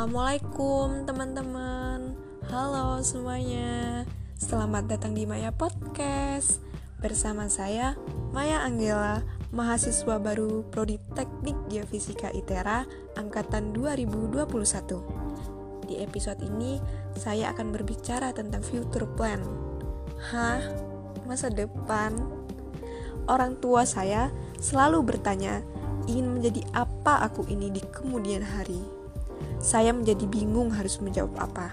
Assalamualaikum teman-teman. Halo semuanya. Selamat datang di Maya Podcast. Bersama saya Maya Anggela Mahasiswa baru Prodi Teknik Geofisika ITERA Angkatan 2021 Di episode ini saya akan berbicara tentang future plan. Hah? Masa depan? Orang tua saya selalu bertanya ingin menjadi apa aku ini di kemudian hari saya menjadi bingung harus menjawab apa.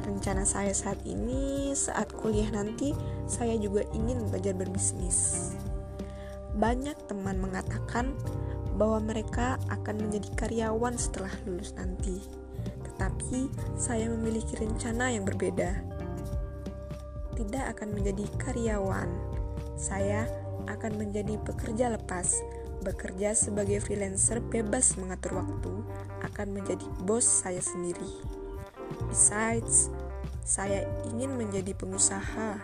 Rencana saya saat ini, saat kuliah nanti, saya juga ingin belajar berbisnis. Banyak teman mengatakan bahwa mereka akan menjadi karyawan setelah lulus nanti, tetapi saya memiliki rencana yang berbeda. Tidak akan menjadi karyawan, saya akan menjadi pekerja lepas bekerja sebagai freelancer bebas mengatur waktu akan menjadi bos saya sendiri. Besides, saya ingin menjadi pengusaha.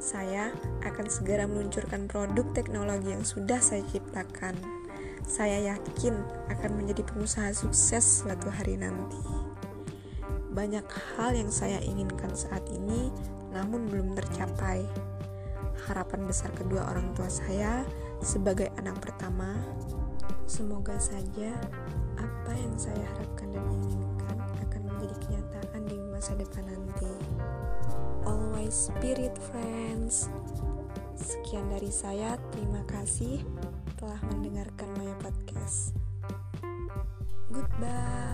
Saya akan segera meluncurkan produk teknologi yang sudah saya ciptakan. Saya yakin akan menjadi pengusaha sukses suatu hari nanti. Banyak hal yang saya inginkan saat ini, namun belum tercapai. Harapan besar kedua orang tua saya sebagai anak pertama, semoga saja apa yang saya harapkan dan inginkan akan menjadi kenyataan di masa depan nanti. Always spirit friends. Sekian dari saya, terima kasih telah mendengarkan Maya Podcast. Goodbye.